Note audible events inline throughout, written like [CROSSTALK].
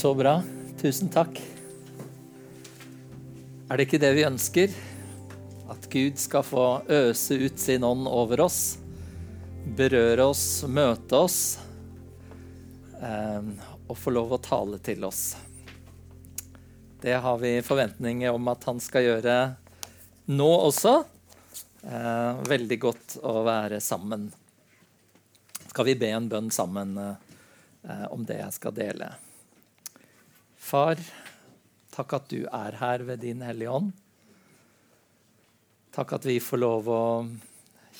Så bra. Tusen takk. Er det ikke det vi ønsker? At Gud skal få øse ut sin ånd over oss, berøre oss, møte oss eh, og få lov å tale til oss. Det har vi forventninger om at han skal gjøre nå også. Eh, veldig godt å være sammen. Skal vi be en bønn sammen eh, om det jeg skal dele? Far, takk at du er her ved din Hellige Ånd. Takk at vi får lov å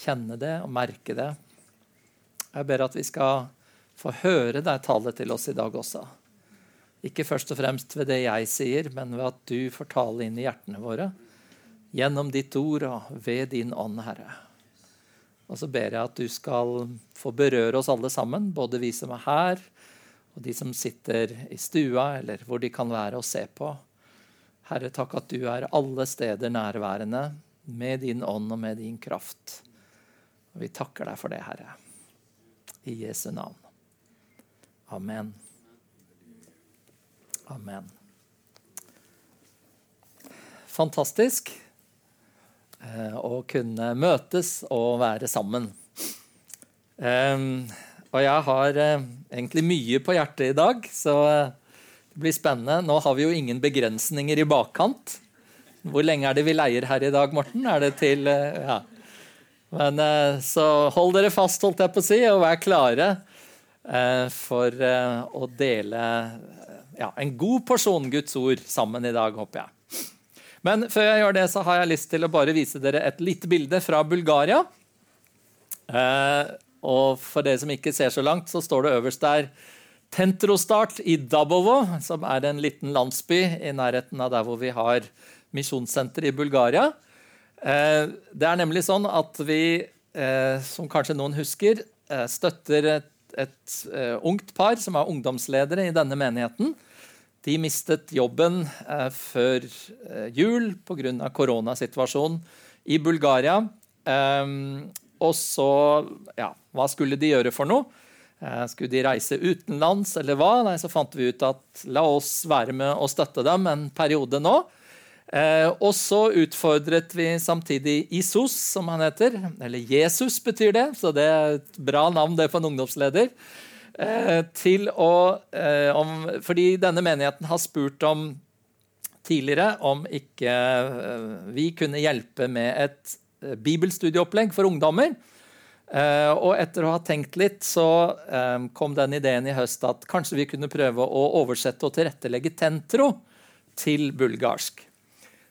kjenne det og merke det. Jeg ber at vi skal få høre deg tale til oss i dag også. Ikke først og fremst ved det jeg sier, men ved at du får tale inn i hjertene våre. Gjennom ditt ord og ved din ånd, Herre. Og så ber jeg at du skal få berøre oss alle sammen, både vi som er her, og de som sitter i stua, eller hvor de kan være og se på. Herre, takk at du er alle steder nærværende med din ånd og med din kraft. Og vi takker deg for det, Herre. I Jesu navn. Amen. Amen. Fantastisk eh, å kunne møtes og være sammen. Um, og jeg har eh, egentlig mye på hjertet i dag, så eh, det blir spennende. Nå har vi jo ingen begrensninger i bakkant. Hvor lenge er det vi leier her i dag, Morten? Er det til eh, Ja. Men eh, så hold dere fast, holdt jeg på å si, og vær klare eh, for eh, å dele ja, en god porsjon Guds ord sammen i dag, håper jeg. Men før jeg gjør det, så har jeg lyst til å bare vise dere et lite bilde fra Bulgaria. Eh, og for dere som ikke ser så langt, så står det øverst der Tentrostart i Dabovo, som er en liten landsby i nærheten av der hvor vi har misjonssenter i Bulgaria. Eh, det er nemlig sånn at vi, eh, som kanskje noen husker, eh, støtter et, et ungt par som er ungdomsledere i denne menigheten. De mistet jobben før jul pga. koronasituasjonen i Bulgaria. Og så Ja, hva skulle de gjøre for noe? Eh, skulle de reise utenlands, eller hva? Nei, så fant vi ut at la oss være med og støtte dem en periode nå. Eh, og så utfordret vi samtidig Isos, som han heter. Eller Jesus betyr det, så det er et bra navn det for en ungdomsleder. Eh, til å, om, fordi denne menigheten har spurt om tidligere om ikke vi kunne hjelpe med et bibelstudieopplegg for ungdommer. Uh, og etter å ha tenkt litt, så um, kom den ideen i høst at kanskje vi kunne prøve å oversette og tilrettelegge tentro til bulgarsk.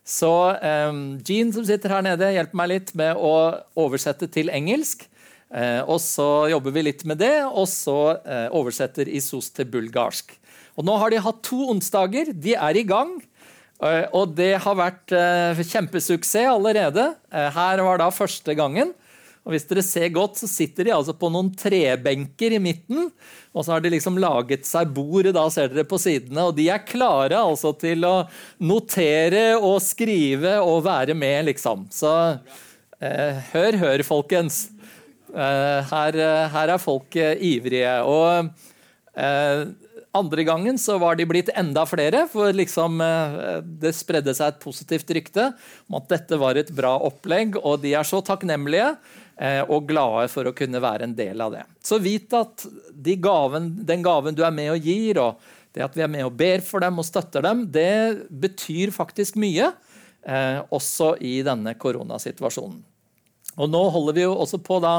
Så um, Jean, som sitter her nede, hjelper meg litt med å oversette til engelsk. Og så jobber vi litt med det, og så oversetter Isos til bulgarsk. Og nå har de hatt to onsdager. De er i gang. Eh, og det har vært eh, kjempesuksess allerede. Eh, her var da første gangen. Og hvis dere ser godt, så sitter de altså på noen trebenker i midten. Og så har de liksom laget seg bord da ser dere på sidene, og de er klare altså til å notere og skrive og være med, liksom. Så eh, hør, hør, folkens. Eh, her, her, er folk ivrige. Og eh, andre gangen så var de blitt enda flere, for liksom, eh, det spredde seg et positivt rykte om at dette var et bra opplegg, og de er så takknemlige eh, og glade for å kunne være en del av det. Så vit at de gaven, den gaven du er med og gir, og det at vi er med og ber for dem og støtter dem, det betyr faktisk mye, eh, også i denne koronasituasjonen. Og nå holder vi jo også på da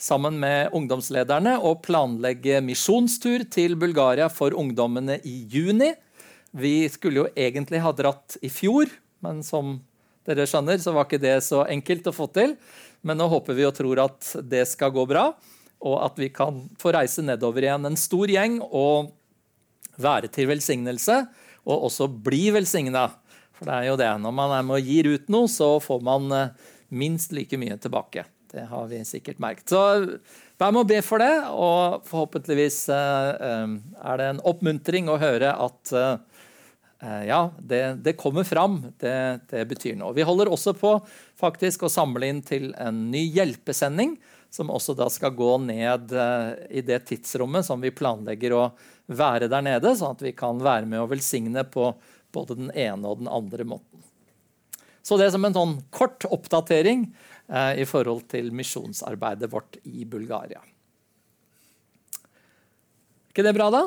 sammen med ungdomslederne å planlegge misjonstur til Bulgaria for ungdommene i juni. Vi skulle jo egentlig ha dratt i fjor, men som dere skjønner, så var ikke det så enkelt å få til. Men nå håper vi og tror at det skal gå bra, og at vi kan få reise nedover igjen en stor gjeng og være til velsignelse, og også bli velsigna. For det er jo det. Når man er med og gir ut noe, så får man eh, minst like mye tilbake. Det har vi sikkert merket. Så vær med å be for det, og forhåpentligvis eh, eh, er det en oppmuntring å høre at ja, det, det kommer fram. Det, det, betyr noe. Vi holder også på faktisk å samle inn til en ny hjelpesending som også da skal gå ned eh, i det tidsrommet som vi planlegger å være der nede, sånn at vi kan være med og velsigne på både den ene og den andre måten. Så det er som en sånn kort oppdatering eh, i forhold til misjonsarbeidet vårt i Bulgaria. ikke det bra, da?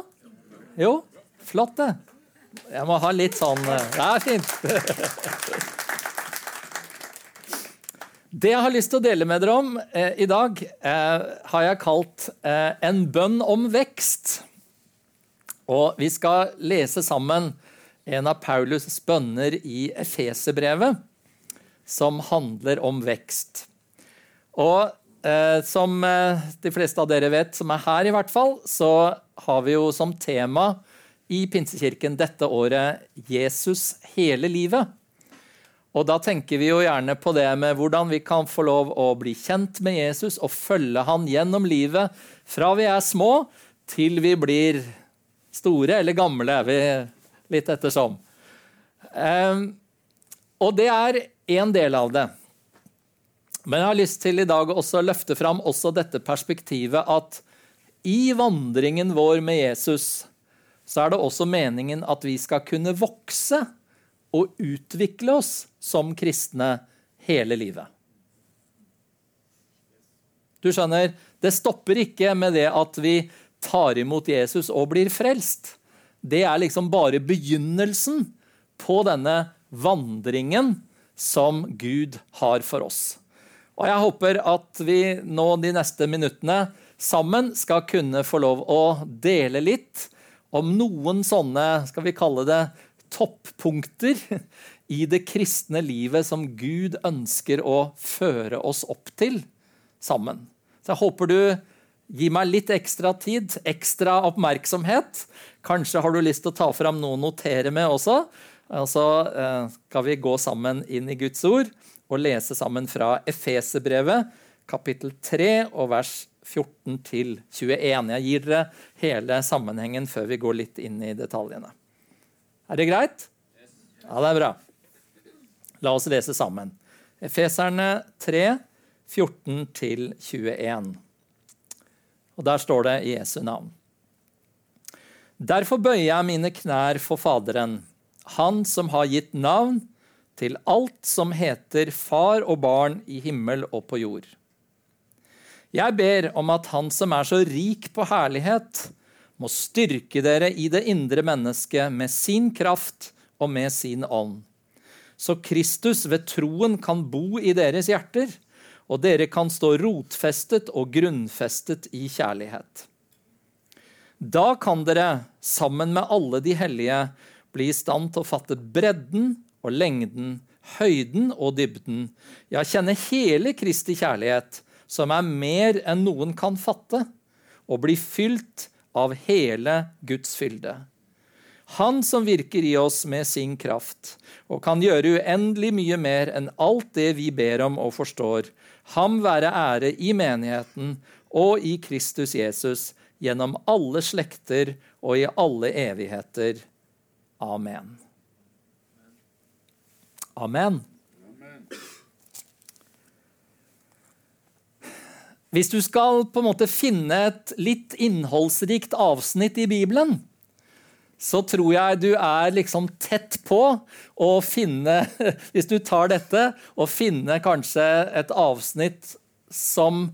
Jo, flott, det. Jeg må ha litt sånn eh, Det er fint. Det jeg har lyst til å dele med dere om eh, i dag, eh, har jeg kalt eh, 'En bønn om vekst'. Og vi skal lese sammen en av Paulus' bønner i Efeserbrevet, som handler om vekst. Og eh, som eh, de fleste av dere vet, som er her i hvert fall, så har vi jo som tema i Pinsekirken dette året 'Jesus hele livet'. Og da tenker vi jo gjerne på det med hvordan vi kan få lov å bli kjent med Jesus og følge han gjennom livet fra vi er små til vi blir store eller gamle, vi, litt ettersom. Um, og det er én del av det. Men jeg har lyst til i dag også å løfte fram også dette perspektivet at i vandringen vår med Jesus så er det også meningen at vi skal kunne vokse og utvikle oss som kristne hele livet. Du skjønner, det stopper ikke med det at vi tar imot Jesus og blir frelst. Det er liksom bare begynnelsen på denne vandringen som Gud har for oss. Og Jeg håper at vi nå de neste minuttene sammen skal kunne få lov å dele litt om noen sånne skal vi kalle det, toppunkter i det kristne livet som Gud ønsker å føre oss opp til sammen. Så jeg håper du gir meg litt ekstra tid, ekstra oppmerksomhet. Kanskje har du lyst til å ta fram noe å notere med også. Og så eh, skal vi gå sammen inn i Guds ord og lese sammen fra Efeserbrevet, kapittel 3 og vers 14 til 21. Jeg gir dere hele sammenhengen før vi går litt inn i detaljene. Er det greit? Ja, det er bra. La oss lese sammen. Efeserne 3, 14-21. Og Der står det i Jesu navn. Derfor bøyer jeg mine knær for Faderen, Han som har gitt navn til alt som heter far og barn i himmel og på jord. Jeg ber om at Han som er så rik på herlighet, må styrke dere i det indre mennesket med sin kraft og med sin ånd så Kristus ved troen kan bo i deres hjerter, og dere kan stå rotfestet og grunnfestet i kjærlighet. Da kan dere, sammen med alle de hellige, bli i stand til å fatte bredden og lengden, høyden og dybden, ja, kjenne hele Kristi kjærlighet, som er mer enn noen kan fatte, og bli fylt av hele Guds fylde. Han som virker i oss med sin kraft og kan gjøre uendelig mye mer enn alt det vi ber om og forstår. Ham være ære i menigheten og i Kristus Jesus gjennom alle slekter og i alle evigheter. Amen. Amen. Hvis du skal på en måte finne et litt innholdsrikt avsnitt i Bibelen, så tror jeg du er liksom tett på å finne [LAUGHS] Hvis du tar dette og finner kanskje et avsnitt som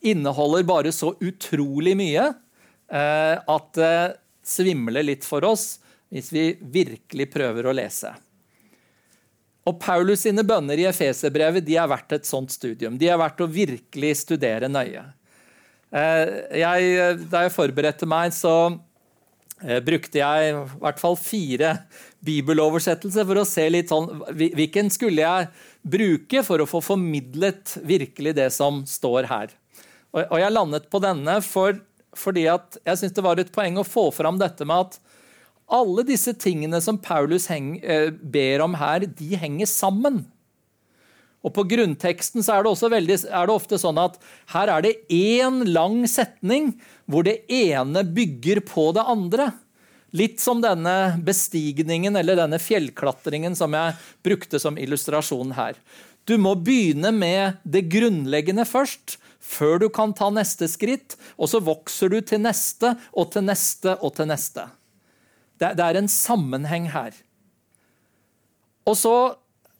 inneholder bare så utrolig mye eh, at det svimler litt for oss hvis vi virkelig prøver å lese. Og Paulus sine bønner i Efeserbrevet de er verdt et sånt studium. De er verdt å virkelig studere nøye. Eh, jeg, da jeg forberedte meg, så Eh, brukte jeg i hvert fall fire bibeloversettelser for å se litt sånn Hvilken skulle jeg bruke for å få formidlet virkelig det som står her? Og, jeg landet på denne for, fordi jeg syns det var et poeng å få fram dette med at alle disse tingene som Paulus eh, ber om her, de henger sammen. Og På grunnteksten er det, veldig, er det ofte sånn at her er det én lang setning hvor det ene bygger på det andre. Litt som denne bestigningen eller denne fjellklatringen som jeg brukte som illustrasjon her. Du må begynne med det grunnleggende først, før du kan ta neste skritt. Og så vokser du til neste og til neste og til neste. Det, det er en sammenheng her. Og så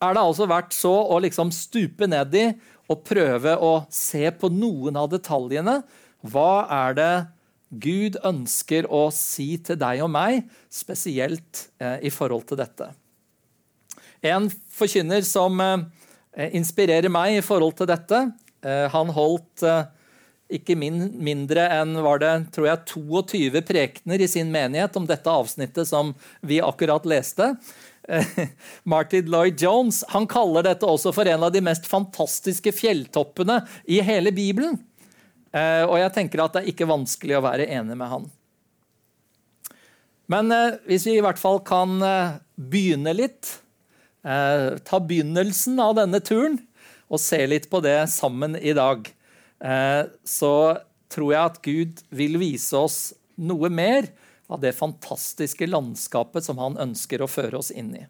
er det altså verdt så å liksom stupe ned i og prøve å se på noen av detaljene. Hva er det Gud ønsker å si til deg og meg, spesielt eh, i forhold til dette? En forkynner som eh, inspirerer meg i forhold til dette, eh, han holdt eh, ikke min, mindre enn var det, tror jeg, 22 prekener i sin menighet om dette avsnittet som vi akkurat leste. [LAUGHS] Martin Lloyd Jones han kaller dette også for en av de mest fantastiske fjelltoppene i hele Bibelen. Eh, og jeg tenker at det er ikke vanskelig å være enig med han. Men eh, hvis vi i hvert fall kan eh, begynne litt, ta begynnelsen av denne turen og se litt på det sammen i dag, så tror jeg at Gud vil vise oss noe mer av det fantastiske landskapet som han ønsker å føre oss inn i.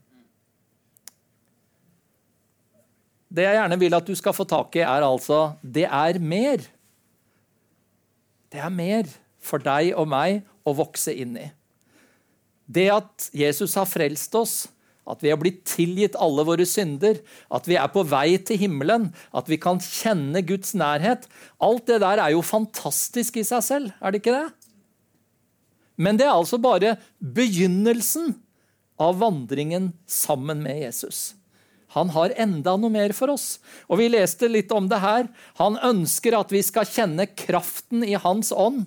Det jeg gjerne vil at du skal få tak i, er altså det er mer. Det er mer for deg og meg å vokse inn i. Det at Jesus har frelst oss, at vi har blitt tilgitt alle våre synder, at vi er på vei til himmelen, at vi kan kjenne Guds nærhet Alt det der er jo fantastisk i seg selv, er det ikke det? Men det er altså bare begynnelsen av vandringen sammen med Jesus. Han har enda noe mer for oss. Og Vi leste litt om det her. Han ønsker at vi skal kjenne kraften i hans ånd.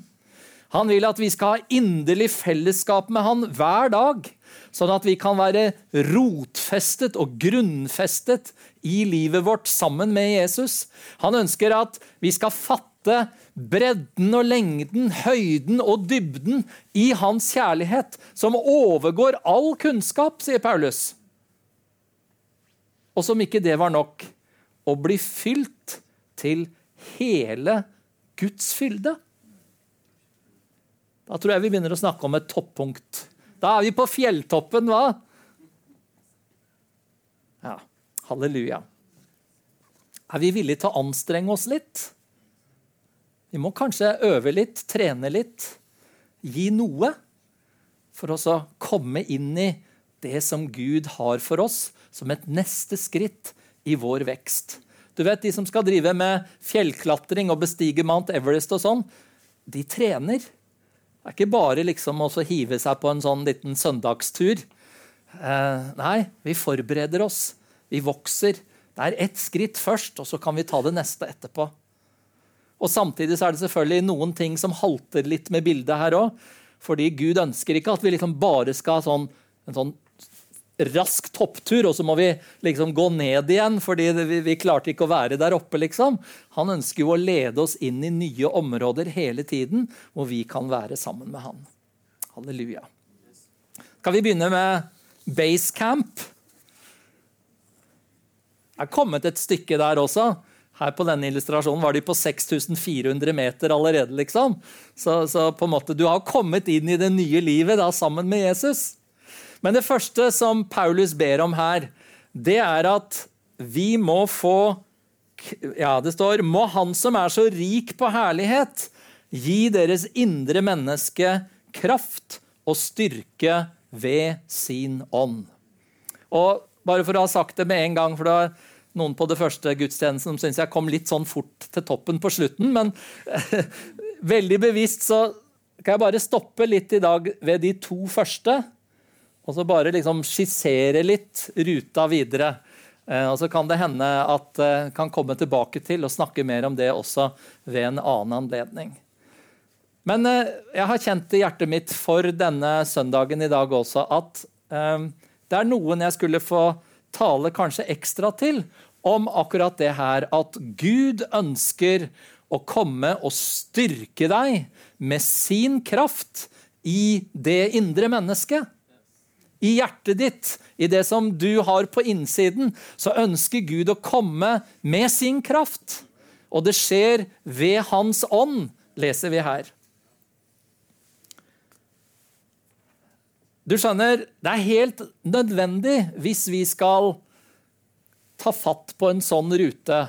Han vil at vi skal ha inderlig fellesskap med han hver dag, sånn at vi kan være rotfestet og grunnfestet i livet vårt sammen med Jesus. Han ønsker at vi skal fatte bredden og lengden, høyden og dybden i hans kjærlighet, som overgår all kunnskap, sier Paulus. Og som ikke det var nok, å bli fylt til hele Guds fylde. Da tror jeg vi begynner å snakke om et toppunkt. Da er vi på fjelltoppen, hva? Ja, halleluja. Er vi villige til å anstrenge oss litt? Vi må kanskje øve litt, trene litt, gi noe for å komme inn i det som Gud har for oss som et neste skritt i vår vekst. Du vet, De som skal drive med fjellklatring og bestige Mount Everest, og sånn, de trener. Det er ikke bare liksom å hive seg på en sånn liten søndagstur. Eh, nei, vi forbereder oss. Vi vokser. Det er ett skritt først, og så kan vi ta det neste etterpå. Og Samtidig er det selvfølgelig noen ting som halter litt med bildet her òg. Fordi Gud ønsker ikke at vi liksom bare skal ha sånn, en sånn rask topptur, og så må vi liksom gå ned igjen fordi vi, vi, klarte ikke å være der oppe. liksom. Han ønsker jo å lede oss inn i nye områder hele tiden, hvor vi kan være sammen med han. Halleluja. Skal vi begynne med basecamp? Det er kommet et stykke der også. Her på denne illustrasjonen var de på 6400 meter allerede. liksom. Så, så, på en måte, du har kommet inn i det nye livet da, sammen med Jesus. Men det første som Paulus ber om her, det er at vi må få Ja, det står Må Han som er så rik på herlighet, gi deres indre menneske kraft og styrke ved sin ånd. Og bare for å ha sagt det med en gang, for da noen på det første gudstjenesten som syns jeg kom litt sånn fort til toppen på slutten. Men [LAUGHS] veldig bevisst så kan jeg bare stoppe litt i dag ved de to første. Og så bare liksom skissere litt ruta videre. Eh, og så kan det hende at jeg eh, kan komme tilbake til og snakke mer om det også ved en annen anledning. Men eh, jeg har kjent i hjertet mitt for denne søndagen i dag også at det er noen jeg skulle få tale kanskje ekstra til om akkurat det her at Gud ønsker å komme og styrke deg med sin kraft i det indre mennesket. I hjertet ditt, i det som du har på innsiden, så ønsker Gud å komme med sin kraft. Og det skjer ved Hans ånd, leser vi her. Du skjønner, det er helt nødvendig hvis vi skal ta fatt på en sånn rute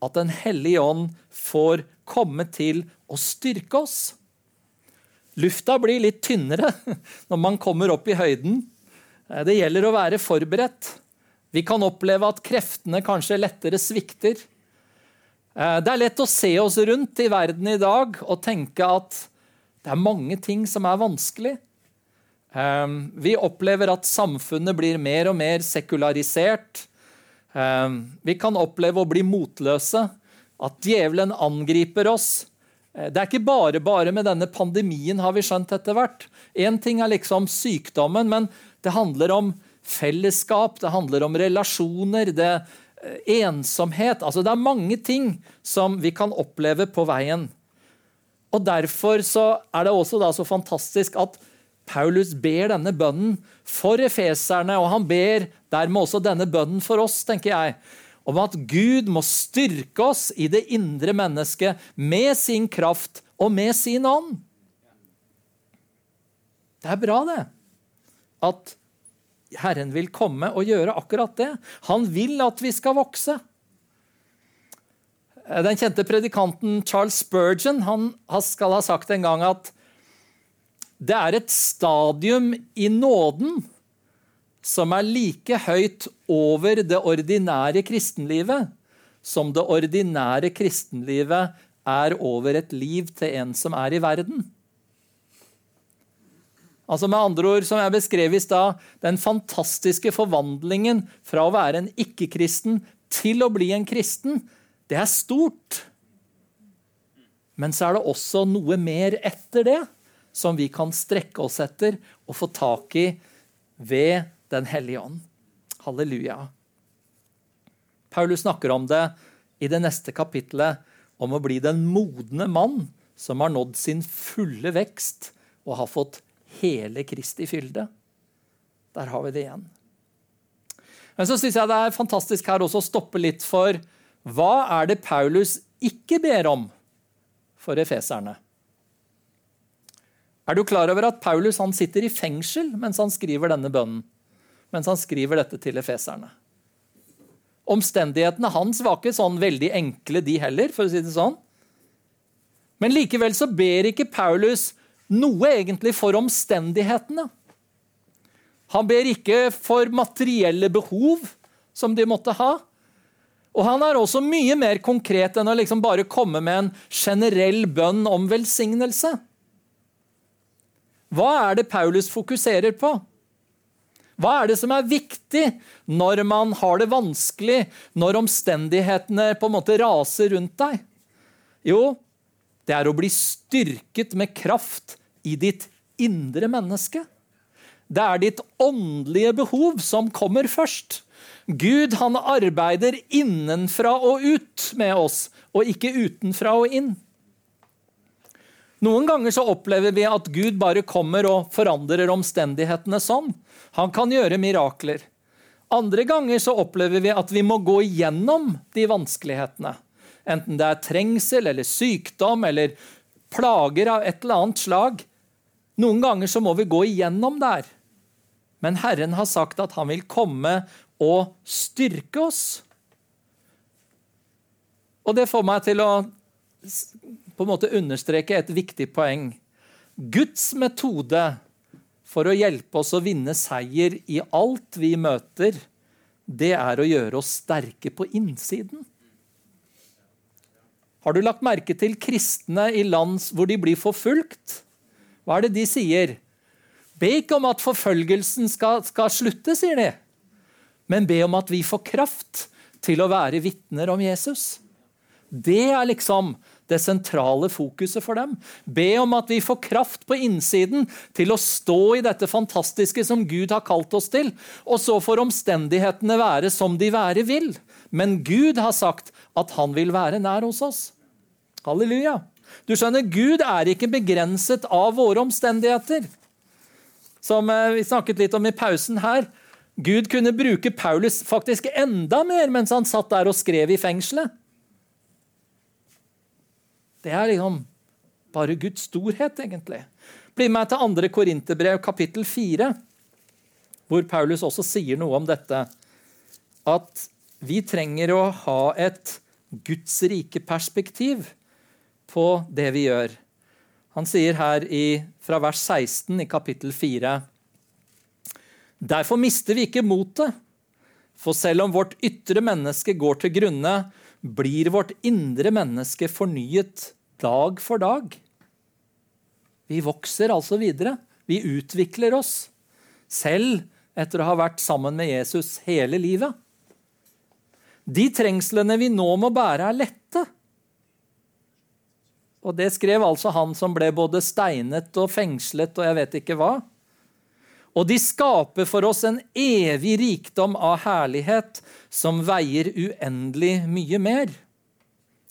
at Den hellige ånd får komme til å styrke oss. Lufta blir litt tynnere [LAUGHS] når man kommer opp i høyden. Eh, det gjelder å være forberedt. Vi kan oppleve at kreftene kanskje lettere svikter. Eh, det er lett å se oss rundt i verden i dag og tenke at det er mange ting som er vanskelig. Eh, vi opplever at samfunnet blir mer og mer sekularisert. Vi kan oppleve å bli motløse, at djevelen angriper oss. Det er ikke bare bare med denne pandemien, har vi skjønt etter hvert. Én ting er liksom sykdommen, men det handler om fellesskap, det handler om relasjoner, det eh, ensomhet altså Det er mange ting som vi kan oppleve på veien. Og Derfor er det også så fantastisk at Paulus ber denne bønnen for efeserne, og han ber dermed også denne bønnen for oss, tenker jeg. Om at Gud må styrke oss i det indre mennesket med sin kraft og med sin ånd. Det er bra, det. At Herren vil komme og gjøre akkurat det. Han vil at vi skal vokse. Den kjente predikanten Charles Spurgeon han skal ha sagt en gang at det er et stadium i nåden som er like høyt over det ordinære kristenlivet som det ordinære kristenlivet er over et liv til en som er i verden. Altså med andre ord, som jeg beskrev i stad, den fantastiske forvandlingen fra å være en ikke-kristen til å bli en kristen, det er stort. Men så er det også noe mer etter det som vi kan strekke oss etter og få tak i ved Den hellige ånd. Halleluja. Paulus snakker om det i det neste kapittelet, om å bli den modne mann som har nådd sin fulle vekst og har fått hele Kristi fylde. Der har vi det igjen. Men så syns jeg det er fantastisk her også å stoppe litt for hva er det Paulus ikke ber om for efeserne? Er du klar over at Paulus sitter i fengsel mens han skriver denne bønnen? Mens han skriver dette til efeserne. Omstendighetene hans var ikke sånn veldig enkle, de heller, for å si det sånn. Men likevel så ber ikke Paulus noe egentlig for omstendighetene. Han ber ikke for materielle behov som de måtte ha. Og han er også mye mer konkret enn å liksom bare komme med en generell bønn om velsignelse. Hva er det Paulus fokuserer på? Hva er det som er viktig når man har det vanskelig, når omstendighetene på en måte raser rundt deg? Jo, det er å bli styrket med kraft i ditt indre menneske. Det er ditt åndelige behov som kommer først. Gud han arbeider innenfra og ut med oss, og ikke utenfra og inn. Noen ganger så opplever vi at Gud bare kommer og forandrer omstendighetene sånn. Han kan gjøre mirakler. Andre ganger så opplever vi at vi må gå igjennom de vanskelighetene. Enten det er trengsel eller sykdom eller plager av et eller annet slag. Noen ganger så må vi gå igjennom der. Men Herren har sagt at han vil komme og styrke oss. Og det får meg til å på en måte understreke et viktig poeng. Guds metode for å hjelpe oss å vinne seier i alt vi møter, det er å gjøre oss sterke på innsiden. Har du lagt merke til kristne i land hvor de blir forfulgt? Hva er det de sier? Be ikke om at forfølgelsen skal, skal slutte, sier de. Men be om at vi får kraft til å være vitner om Jesus. Det er liksom det sentrale fokuset for dem. Be om at vi får kraft på innsiden til å stå i dette fantastiske som Gud har kalt oss til. Og så får omstendighetene være som de være vil. Men Gud har sagt at han vil være nær hos oss. Halleluja. Du skjønner, Gud er ikke begrenset av våre omstendigheter. Som eh, vi snakket litt om i pausen her. Gud kunne bruke Paulus faktisk enda mer mens han satt der og skrev i fengselet. Det er liksom bare Guds storhet, egentlig. Bli med til 2. Korinterbrev, kapittel 4, hvor Paulus også sier noe om dette. At vi trenger å ha et Guds rike perspektiv på det vi gjør. Han sier her i, fra vers 16 i kapittel 4.: Derfor mister vi ikke motet, for selv om vårt ytre menneske går til grunne, blir vårt indre menneske fornyet dag for dag. Vi vokser altså videre. Vi utvikler oss. Selv etter å ha vært sammen med Jesus hele livet. De trengslene vi nå må bære, er lette. Og det skrev altså han som ble både steinet og fengslet og jeg vet ikke hva. Og de skaper for oss en evig rikdom av herlighet som veier uendelig mye mer.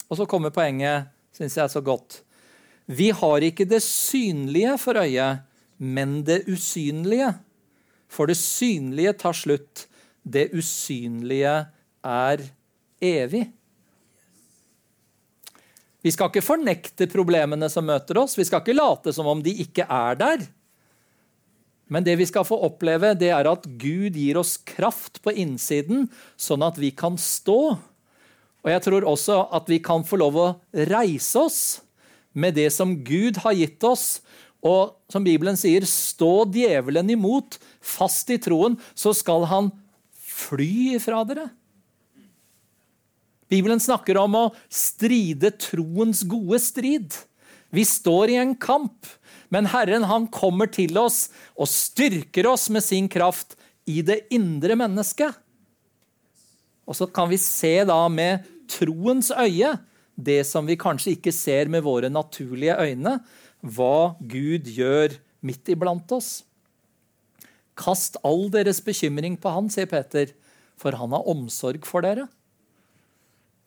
Og så kommer poenget, syns jeg er så godt. Vi har ikke det synlige for øyet, men det usynlige. For det synlige tar slutt. Det usynlige er evig. Vi skal ikke fornekte problemene som møter oss. Vi skal ikke late som om de ikke er der. Men det vi skal få oppleve, det er at Gud gir oss kraft på innsiden, sånn at vi kan stå. Og jeg tror også at vi kan få lov å reise oss med det som Gud har gitt oss. Og som Bibelen sier, stå djevelen imot, fast i troen, så skal han fly ifra dere. Bibelen snakker om å stride troens gode strid. Vi står i en kamp, men Herren han kommer til oss og styrker oss med sin kraft i det indre mennesket. Og så kan vi se da med troens øye det som vi kanskje ikke ser med våre naturlige øyne, hva Gud gjør midt iblant oss. Kast all deres bekymring på han, sier Peter, for han har omsorg for dere.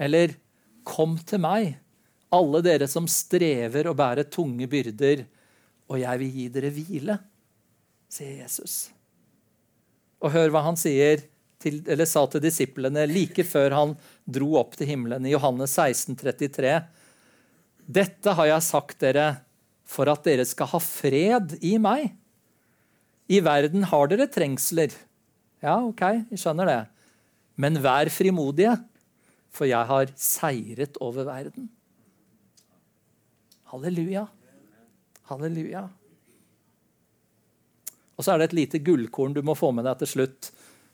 Eller kom til meg, alle dere som strever og bærer tunge byrder, og jeg vil gi dere hvile, sier Jesus. Og hør hva han sier til, eller sa til disiplene like før han dro opp til himmelen, i Johannes 16, 33. Dette har jeg sagt dere for at dere skal ha fred i meg. I verden har dere trengsler. Ja, OK, jeg skjønner det. Men vær frimodige for jeg har seiret over verden. Halleluja. Halleluja. Og så er det et lite gullkorn du må få med deg til slutt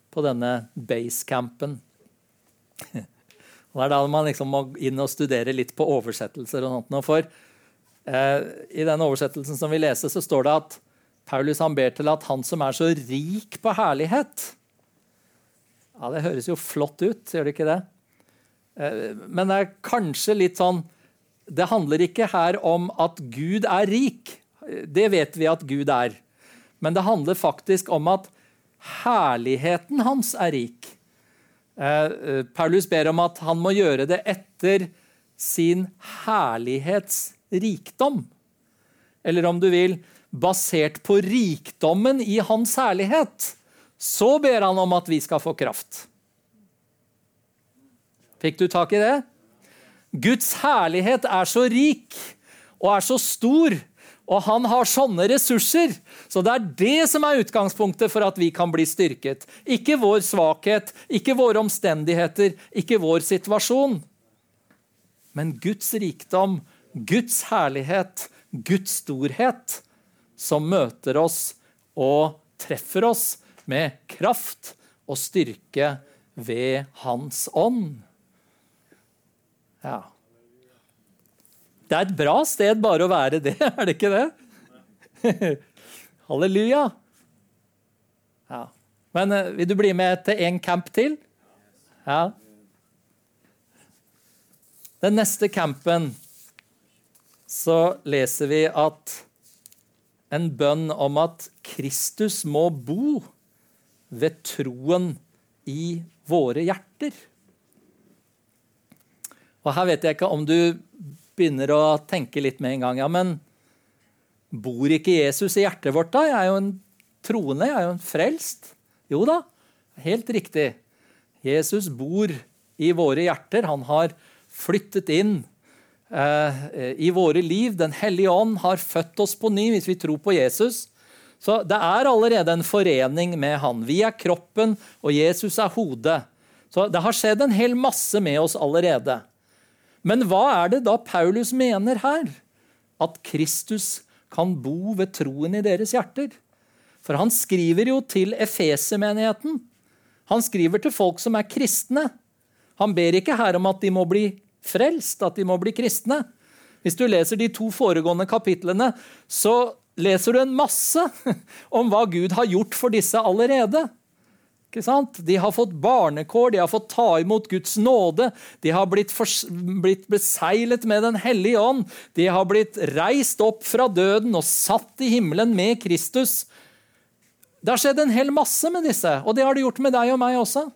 på denne basecampen. Det er da man liksom må inn og studere litt på oversettelser. og sånt. For eh, I den oversettelsen som vi leser, så står det at Paulus han ber til at han som er så rik på herlighet Ja, Det høres jo flott ut, gjør det ikke det? Eh, men det er kanskje litt sånn Det handler ikke her om at Gud er rik. Det vet vi at Gud er. Men det handler faktisk om at herligheten hans er rik. Eh, eh, Paulus ber om at han må gjøre det etter sin herlighetsrikdom. Eller om du vil, basert på rikdommen i hans herlighet. Så ber han om at vi skal få kraft. Fikk du tak i det? Guds herlighet er så rik og er så stor, og han har sånne ressurser. Så det er det som er utgangspunktet for at vi kan bli styrket. Ikke vår svakhet, ikke våre omstendigheter, ikke vår situasjon. Men Guds rikdom, Guds herlighet, Guds storhet, som møter oss og treffer oss med kraft og styrke ved Hans ånd. Ja. Det er et bra sted bare å være det, [LAUGHS] er det ikke det? Halleluja. Ja. Men uh, vil du bli med til en camp til? Ja. Den neste campen så leser vi at en bønn om at Kristus må bo ved troen i våre hjerter. Og her vet jeg ikke om du begynner å tenke litt med en gang. Ja, men bor ikke Jesus i hjertet vårt, da? Jeg er jo en troende, jeg er jo en frelst. Jo da, helt riktig. Jesus bor i våre hjerter. Han har flyttet inn eh, i våre liv. Den hellige ånd har født oss på ny hvis vi tror på Jesus. Så det er allerede en forening med han. Vi er kroppen, og Jesus er hodet. Så det har skjedd en hel masse med oss allerede. Men hva er det da Paulus mener her? At Kristus kan bo ved troen i deres hjerter. For han skriver jo til Efesemenigheten. Han skriver til folk som er kristne. Han ber ikke her om at de må bli frelst, at de må bli kristne. Hvis du leser de to foregående kapitlene, så leser du en masse [LAUGHS] om hva Gud har gjort for disse allerede. De har fått barnekår, de har fått ta imot Guds nåde. De har blitt, blitt, beseilet med Den hellige ånd. De har blitt reist opp fra døden og satt i himmelen med Kristus. Det har skjedd en hel masse med disse, og det har det gjort med deg og meg også.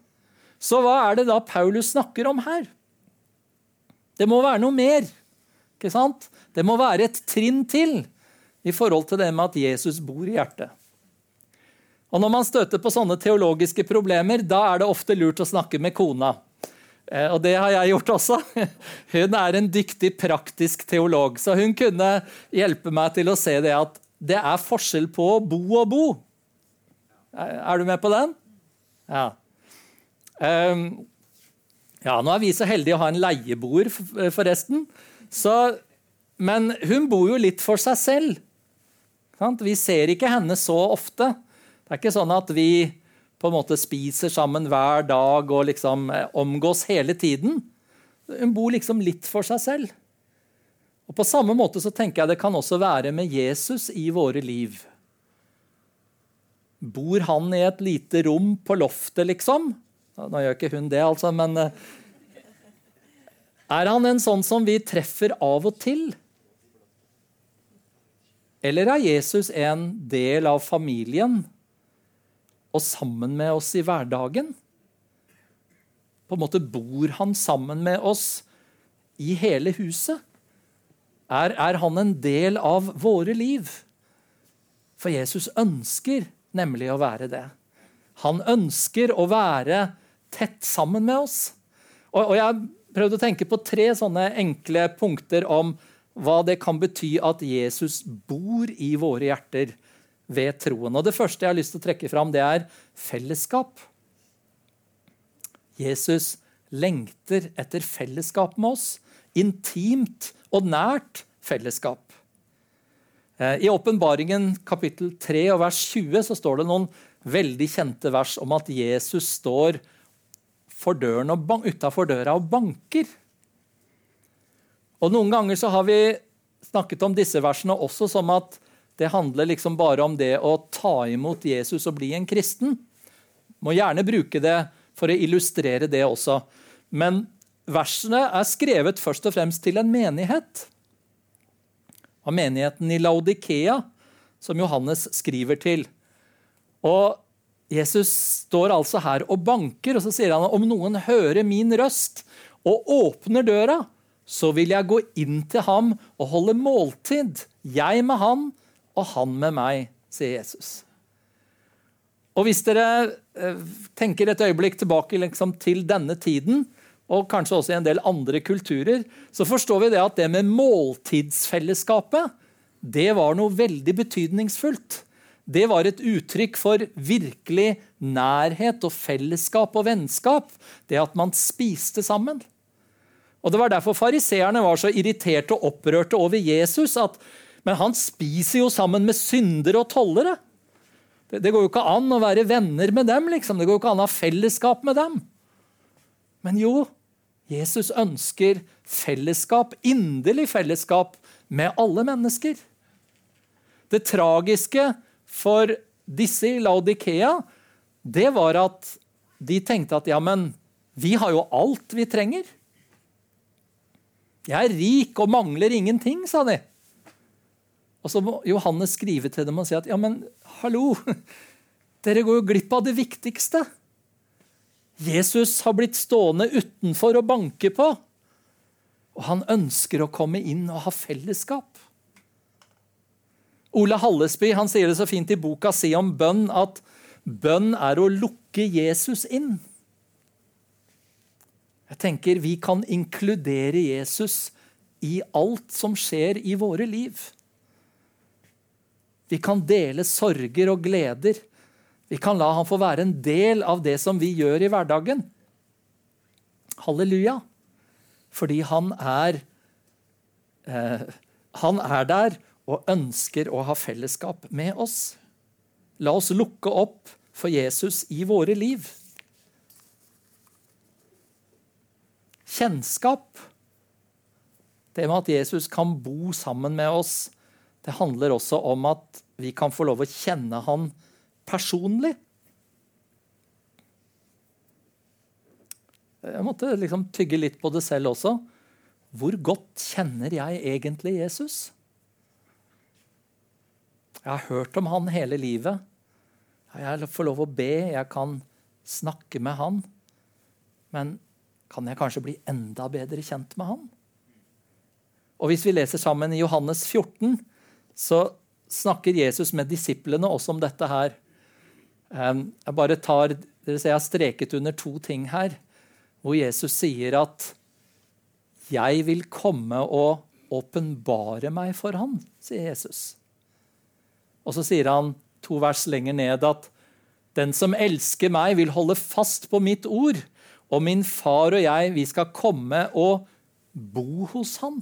Så hva er det da Paulus snakker om her? Det må være noe mer. ikke sant? Det må være et trinn til i forhold til det med at Jesus bor i hjertet. Og Når man støter på sånne teologiske problemer, da er det ofte lurt å snakke med kona. Eh, og det har jeg gjort også. [LAUGHS] Hun er en dyktig praktisk teolog, så hun kunne hjelpe meg til å se det at det er forskjell på å bo og bo. Er du med på den? Ja. Um, ja, nå er vi så heldige å ha en leieboer, forresten. Så, men hun bor jo litt for seg selv. Vi ser ikke henne så ofte. Det er ikke sånn at vi på en måte spiser sammen hver dag og liksom eh, omgås hele tiden. Hun bor liksom litt for seg selv. Og På samme måte så tenker jeg det kan også være med Jesus i våre liv. Bor han i et lite rom på loftet, liksom? Nå gjør ikke hun det, altså, men eh, Er han en sånn som vi treffer av og til? Eller er Jesus en del av familien og sammen med oss i hverdagen. På en måte bor han sammen med oss i hele huset. Er, er han en del av våre liv? For Jesus ønsker nemlig å være det. Han ønsker å være tett sammen med oss. Og, og jeg prøvde å tenke på tre sånne enkle punkter om hva det kan bety at Jesus bor i våre hjerter ved troen. Og Det første jeg har lyst til å trekke fram, det er fellesskap. Jesus lengter etter fellesskap med oss. Intimt og nært fellesskap. Eh, I Åpenbaringen kapittel 3 og vers 20 så står det noen veldig kjente vers om at Jesus står utafor døra og banker. Og Noen ganger så har vi snakket om disse versene også som at det handler liksom bare om det å ta imot Jesus og bli en kristen. Må gjerne bruke det for å illustrere det også. Men versene er skrevet først og fremst til en menighet. Av menigheten i Laudikea, som Johannes skriver til. Og Jesus står altså her og banker, og så sier han om noen hører min røst og åpner døra, så vil jeg gå inn til ham og holde måltid, jeg med han og han med meg, sier Jesus. Og Hvis dere eh, tenker et øyeblikk tilbake liksom, til denne tiden, og kanskje også i en del andre kulturer, så forstår vi det at det med måltidsfellesskapet det var noe veldig betydningsfullt. Det var et uttrykk for virkelig nærhet og fellesskap og vennskap. Det at man spiste sammen. Og Det var derfor fariseerne var så irriterte og opprørte over Jesus. at men han spiser jo sammen med syndere og tollere. Det, det går jo ikke an å være venner med dem. liksom. Det går jo ikke an å ha fellesskap med dem. Men jo, Jesus ønsker fellesskap, inderlig fellesskap, med alle mennesker. Det tragiske for disse i Laudikea, det var at de tenkte at ja, men vi har jo alt vi trenger. Jeg er rik og mangler ingenting, sa de. Og så må Johannes skrive til dem og si at ja, men hallo, [LAUGHS] dere går jo glipp av det viktigste. Jesus har blitt stående utenfor og banke på. Og han ønsker å komme inn og ha fellesskap. Ole Hallesby han sier det så fint i boka si om bønn at bønn er å lukke Jesus inn. Jeg tenker Vi kan inkludere Jesus i alt som skjer i våre liv. Vi kan dele sorger og gleder. Vi kan la han få være en del av det som vi gjør i hverdagen. Halleluja. Fordi han er eh, Han er der og ønsker å ha fellesskap med oss. La oss lukke opp for Jesus i våre liv. Kjennskap. Det med at Jesus kan bo sammen med oss, det handler også om at vi kan få lov å kjenne han personlig. Jeg måtte liksom tygge litt på det selv også. Hvor godt kjenner jeg egentlig Jesus? Jeg har hørt om han hele livet. Jeg får lov å be, jeg kan snakke med han. Men kan jeg kanskje bli enda bedre kjent med han? Og Hvis vi leser sammen i Johannes 14, så snakker Jesus med disiplene også om dette her. Jeg bare tar, dere ser jeg har streket under to ting her, hvor Jesus sier at 'Jeg vil komme og åpenbare meg for han', sier Jesus. Og så sier han to vers lenger ned at 'Den som elsker meg, vil holde fast på mitt ord', 'og min far og jeg, vi skal komme og bo hos han'.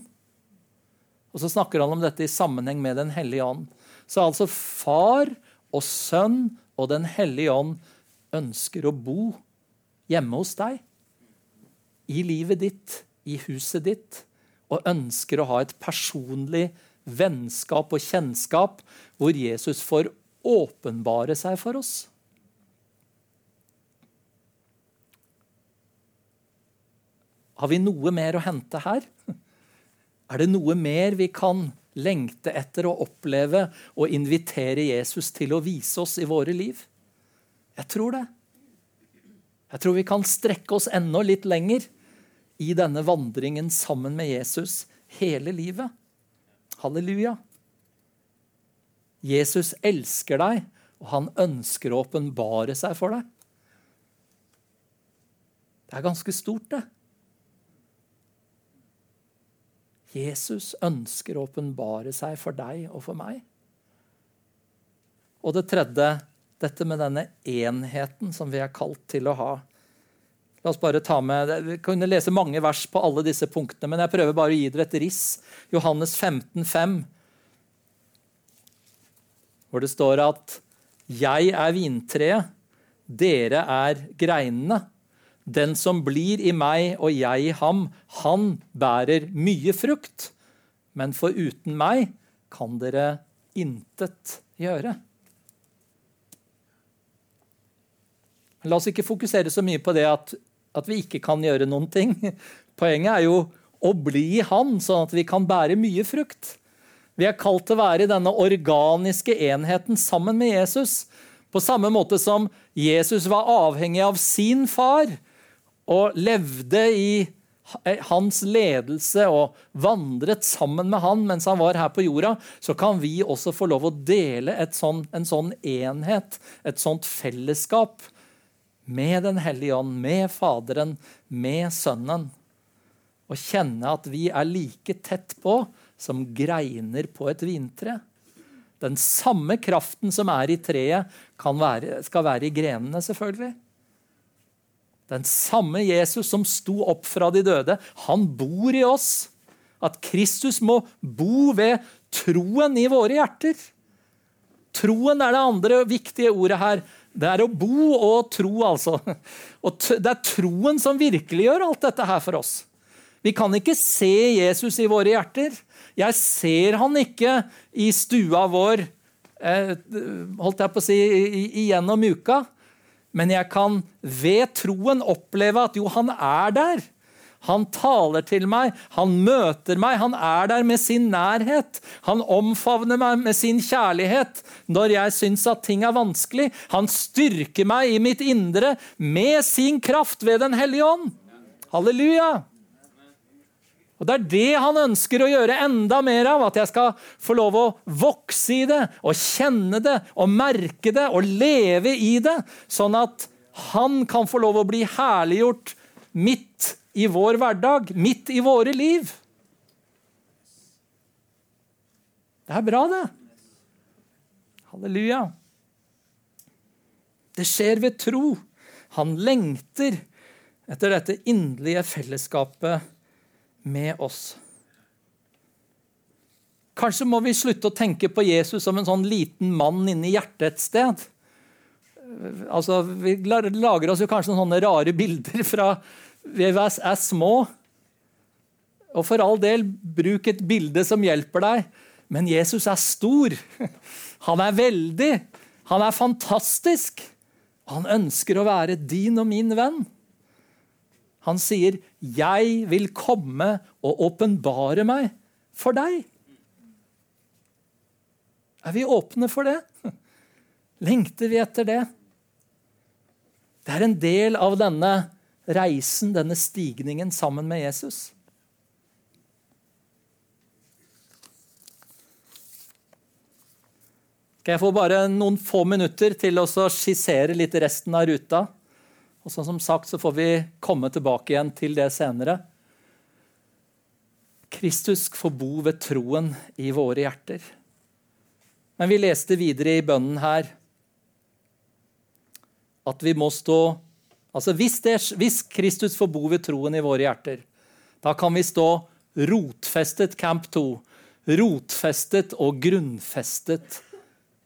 Og så snakker han om dette i sammenheng med Den hellige ånd. Så altså far og sønn og Den hellige ånd ønsker å bo hjemme hos deg. I livet ditt, i huset ditt. Og ønsker å ha et personlig vennskap og kjennskap hvor Jesus får åpenbare seg for oss. Har vi noe mer å hente her? Er det noe mer vi kan lengte etter å oppleve og invitere Jesus til å vise oss i våre liv? Jeg tror det. Jeg tror vi kan strekke oss enda litt lenger i denne vandringen sammen med Jesus hele livet. Halleluja. Jesus elsker deg, og han ønsker å åpenbare seg for deg. Det er ganske stort, det. Jesus ønsker å åpenbare seg for deg og for meg. Og det tredje, dette med denne enheten som vi er kalt til å ha. La oss bare ta med, Vi kunne lese mange vers på alle disse punktene, men jeg prøver bare å gi dere et riss. Johannes 15, 5, hvor det står at 'Jeg er vintreet, dere er greinene'. Den som blir i meg og jeg i ham, han bærer mye frukt. Men foruten meg kan dere intet gjøre. La oss ikke fokusere så mye på det at, at vi ikke kan gjøre noen ting. [LAUGHS] Poenget er jo å bli i Han, sånn at vi kan bære mye frukt. Vi er kalt til å være i denne organiske enheten sammen med Jesus. På samme måte som Jesus var avhengig av sin far og levde i hans ledelse og vandret sammen med han mens han var her på jorda, så kan vi også få lov å dele sånn, en sånn enhet, et sånt fellesskap, med Den hellige ånd, med Faderen, med Sønnen. Og kjenne at vi er like tett på som greiner på et vintre. Den samme kraften som er i treet, være, skal være i grenene, selvfølgelig. Den samme Jesus som sto opp fra de døde, han bor i oss. At Kristus må bo ved troen i våre hjerter. Troen er det andre viktige ordet her. Det er å bo og tro, altså. Og det er troen som virkeliggjør alt dette her for oss. Vi kan ikke se Jesus i våre hjerter. Jeg ser han ikke i stua vår eh, holdt jeg på å si, igjennom uka. Men jeg kan ved troen oppleve at jo, han er der. Han taler til meg, han møter meg, han er der med sin nærhet. Han omfavner meg med sin kjærlighet når jeg syns at ting er vanskelig. Han styrker meg i mitt indre med sin kraft ved Den hellige ånd. Halleluja! Og Det er det han ønsker å gjøre enda mer av. At jeg skal få lov å vokse i det og kjenne det og merke det og leve i det. Sånn at han kan få lov å bli herliggjort midt i vår hverdag, midt i våre liv. Det er bra, det. Halleluja. Det skjer ved tro. Han lengter etter dette inderlige fellesskapet med oss. Kanskje må vi slutte å tenke på Jesus som en sånn liten mann inni hjertet et sted. Altså, vi lager oss jo kanskje sånne rare bilder fra vi er små. Og for all del, bruk et bilde som hjelper deg. Men Jesus er stor. [LAUGHS] Han er veldig. Han er fantastisk. Han ønsker å være din og min venn. Han sier, 'Jeg vil komme og åpenbare meg for deg'. Er vi åpne for det? [LAUGHS] Lengter vi etter det? Det er en del av denne reisen, denne stigningen, sammen med Jesus. Skal jeg få bare noen få minutter til å skissere litt resten av ruta? Og så, som sagt så får vi komme tilbake igjen til det senere. Kristus får bo ved troen i våre hjerter. Men vi leste videre i bønnen her at vi må stå Altså hvis, det, hvis Kristus får bo ved troen i våre hjerter, da kan vi stå rotfestet Camp 2. Rotfestet og grunnfestet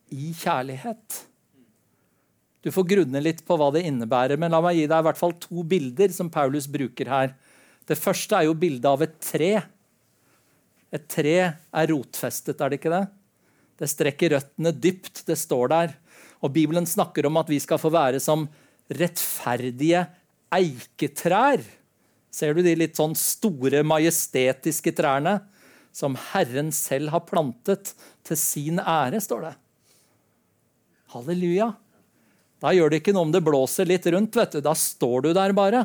i kjærlighet. Du får grunne litt på hva det innebærer, men la meg gi deg i hvert fall to bilder som Paulus bruker her. Det første er jo bildet av et tre. Et tre er rotfestet, er det ikke det? Det strekker røttene dypt. Det står der. Og Bibelen snakker om at vi skal få være som rettferdige eiketrær. Ser du de litt sånn store, majestetiske trærne som Herren selv har plantet til sin ære, står det. Halleluja. Da gjør det ikke noe om det blåser litt rundt. vet du. Da står du der bare.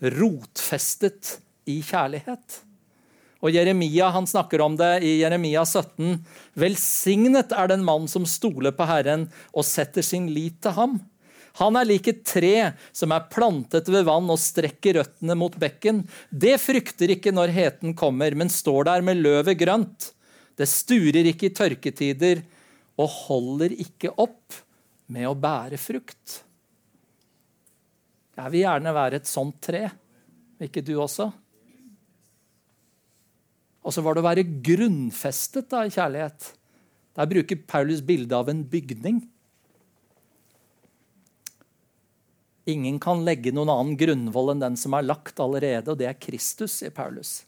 Rotfestet i kjærlighet. Og Jeremia han snakker om det i Jeremia 17. Velsignet er den mann som stoler på Herren og setter sin lit til ham. Han er lik et tre som er plantet ved vann og strekker røttene mot bekken. Det frykter ikke når heten kommer, men står der med løvet grønt. Det sturer ikke i tørketider og holder ikke opp med å bære frukt. Jeg vil gjerne være et sånt tre. Ikke du også? Og så var det å være grunnfestet da, i kjærlighet. Der bruker Paulus bildet av en bygning. Ingen kan legge noen annen grunnvoll enn den som er lagt allerede, og det er Kristus, sier Paulus.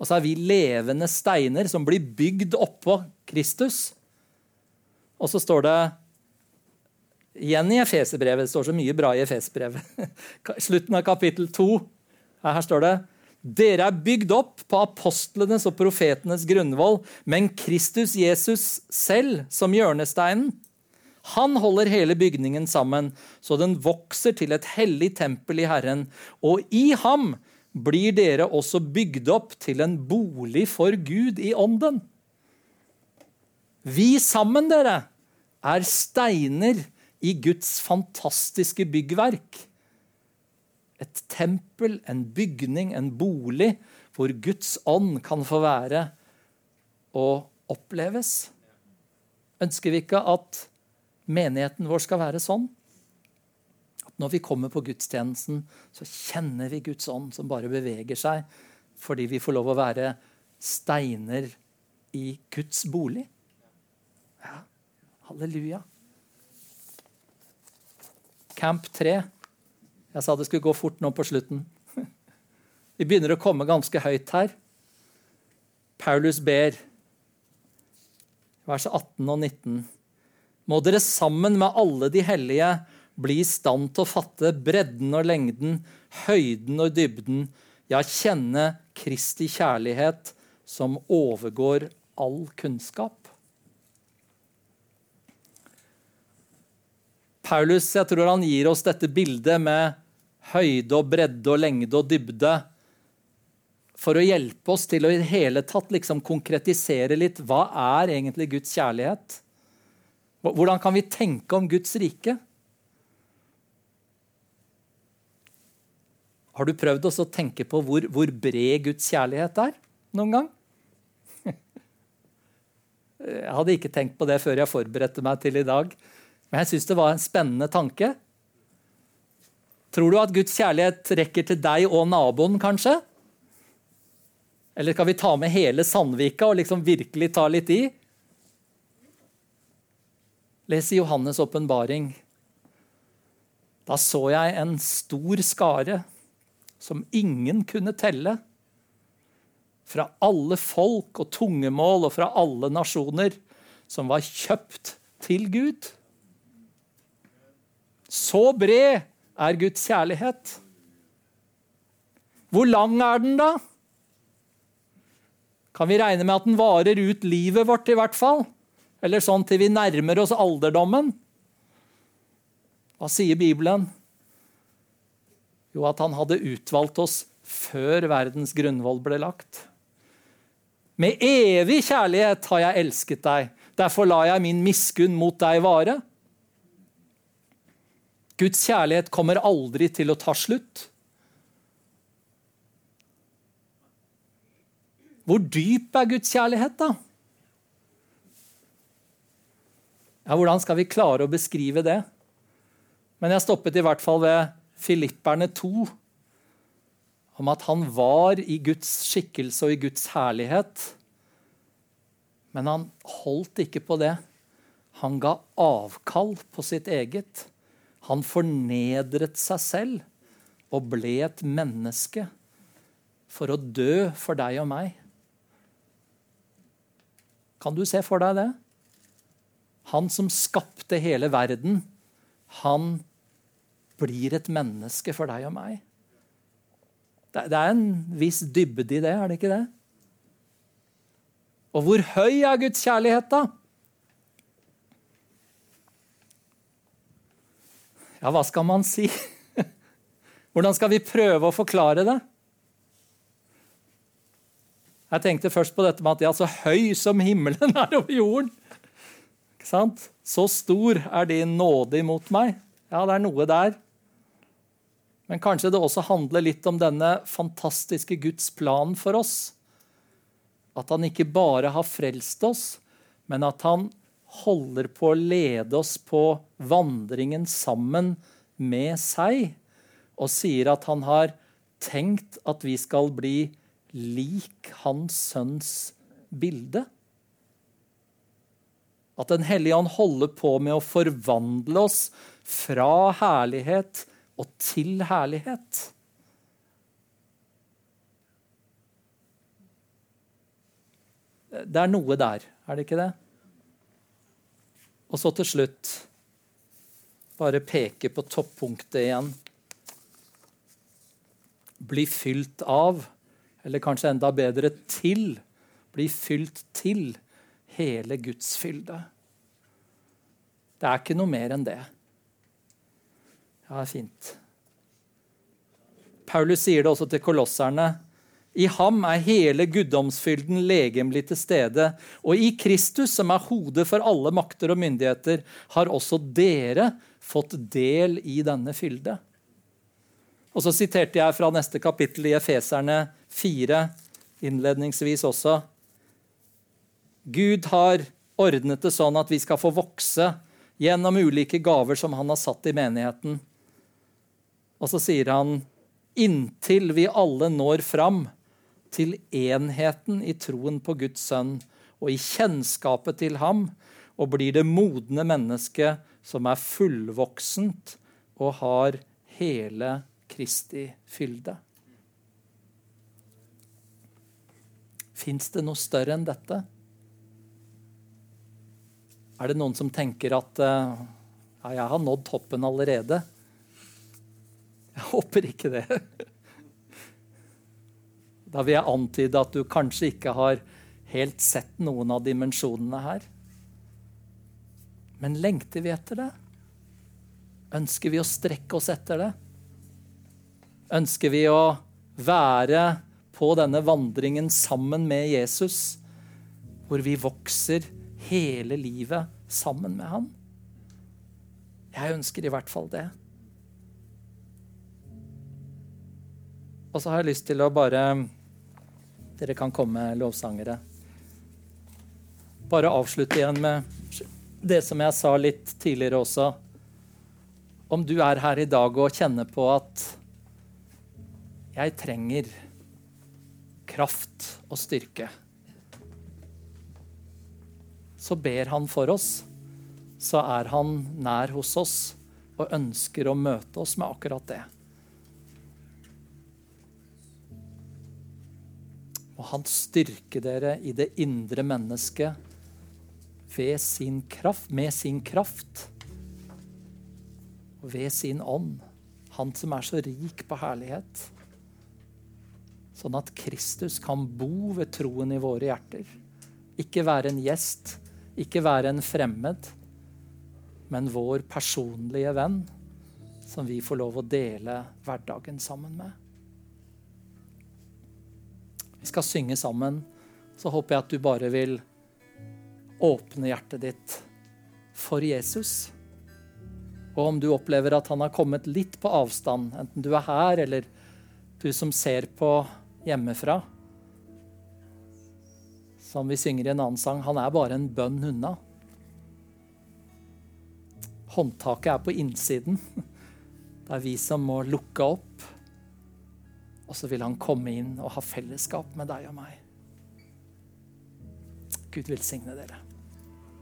Og så er vi levende steiner som blir bygd oppå Kristus. Og så står det Igjen i Efeserbrevet. Det står så mye bra i Efeserbrevet. [LAUGHS] Slutten av kapittel 2. Her står det dere er bygd opp på apostlenes og profetenes grunnvoll, men Kristus Jesus selv som hjørnesteinen. Han holder hele bygningen sammen, så den vokser til et hellig tempel i Herren. Og i ham blir dere også bygd opp til en bolig for Gud i ånden. Vi sammen, dere, er steiner i Guds fantastiske byggverk. Et tempel, en bygning, en bolig hvor Guds ånd kan få være og oppleves. Ønsker vi ikke at menigheten vår skal være sånn? At når vi kommer på gudstjenesten, så kjenner vi Guds ånd som bare beveger seg fordi vi får lov å være steiner i Guds bolig. Ja, halleluja. Camp 3. Jeg sa det skulle gå fort nå på slutten. Vi begynner å komme ganske høyt her. Paulus ber, vers 18 og 19. Må dere sammen med alle de hellige bli i stand til å fatte bredden og lengden, høyden og dybden, ja, kjenne Kristi kjærlighet som overgår all kunnskap. Paulus jeg tror han gir oss dette bildet med høyde og bredde og lengde og dybde for å hjelpe oss til å i det hele tatt liksom konkretisere litt hva er egentlig Guds kjærlighet? Hvordan kan vi tenke om Guds rike? Har du prøvd å tenke på hvor, hvor bred Guds kjærlighet er noen gang? [LAUGHS] Jeg hadde ikke tenkt på det før jeg forberedte meg til i dag. Men jeg syns det var en spennende tanke. Tror du at Guds kjærlighet rekker til deg og naboen, kanskje? Eller skal vi ta med hele Sandvika og liksom virkelig ta litt i? Les i Johannes' åpenbaring. Da så jeg en stor skare som ingen kunne telle. Fra alle folk og tungemål og fra alle nasjoner som var kjøpt til Gud. Så bred er Guds kjærlighet. Hvor lang er den, da? Kan vi regne med at den varer ut livet vårt, i hvert fall? Eller sånn til vi nærmer oss alderdommen? Hva sier Bibelen? Jo, at han hadde utvalgt oss før verdens grunnvoll ble lagt. Med evig kjærlighet har jeg elsket deg. Derfor lar jeg min miskunn mot deg vare. Guds kjærlighet kommer aldri til å ta slutt. Hvor dyp er Guds kjærlighet, da? Ja, Hvordan skal vi klare å beskrive det? Men jeg stoppet i hvert fall ved Filipperne 2, om at han var i Guds skikkelse og i Guds herlighet. Men han holdt ikke på det. Han ga avkall på sitt eget. Han fornedret seg selv og ble et menneske for å dø for deg og meg. Kan du se for deg det? Han som skapte hele verden, han blir et menneske for deg og meg. Det er en viss dybde i det, er det ikke det? Og hvor høy er Guds kjærlighet, da? Ja, hva skal man si? [LAUGHS] Hvordan skal vi prøve å forklare det? Jeg tenkte først på dette med at ja, så høy som himmelen er over jorden. Ikke sant? Så stor er din nåde imot meg. Ja, det er noe der. Men kanskje det også handler litt om denne fantastiske Guds plan for oss. At han ikke bare har frelst oss, men at han holder på å lede oss på vandringen sammen med seg, og sier at han har tenkt at vi skal bli lik hans sønns bilde. At Den hellige ånd holder på med å forvandle oss fra herlighet og til herlighet. Det er noe der, er det ikke det? Og så til slutt bare peke på toppunktet igjen. Bli fylt av, eller kanskje enda bedre til. Bli fylt til hele Guds fylde. Det er ikke noe mer enn det. Ja, fint. Paulus sier det også til kolosserne. I ham er hele guddomsfylden legemlig til stede. Og i Kristus, som er hodet for alle makter og myndigheter, har også dere fått del i denne fylde. Og så siterte jeg fra neste kapittel i Efeserne 4, innledningsvis også. Gud har ordnet det sånn at vi skal få vokse gjennom ulike gaver som han har satt i menigheten. Og så sier han inntil vi alle når fram til enheten i troen på Guds sønn og i kjennskapet til ham, og blir det modne mennesket som er fullvoksent og har hele Kristi fylde. Fins det noe større enn dette? Er det noen som tenker at ja, jeg har nådd toppen allerede? Jeg håper ikke det. Da vil jeg antyde at du kanskje ikke har helt sett noen av dimensjonene her. Men lengter vi etter det? Ønsker vi å strekke oss etter det? Ønsker vi å være på denne vandringen sammen med Jesus, hvor vi vokser hele livet sammen med han? Jeg ønsker i hvert fall det. Og så har jeg lyst til å bare dere kan komme, lovsangere. Bare avslutte igjen med det som jeg sa litt tidligere også. Om du er her i dag og kjenner på at jeg trenger kraft og styrke, så ber han for oss. Så er han nær hos oss og ønsker å møte oss med akkurat det. Og han styrker dere i det indre mennesket ved sin kraft, med sin kraft og ved sin ånd. Han som er så rik på herlighet. Sånn at Kristus kan bo ved troen i våre hjerter. Ikke være en gjest, ikke være en fremmed, men vår personlige venn som vi får lov å dele hverdagen sammen med. Vi skal synge sammen. Så håper jeg at du bare vil åpne hjertet ditt for Jesus. Og om du opplever at han har kommet litt på avstand, enten du er her eller du som ser på hjemmefra, som vi synger i en annen sang, han er bare en bønn unna. Håndtaket er på innsiden. Det er vi som må lukke opp. Og så vil han komme inn og ha fellesskap med deg og meg. Gud velsigne dere.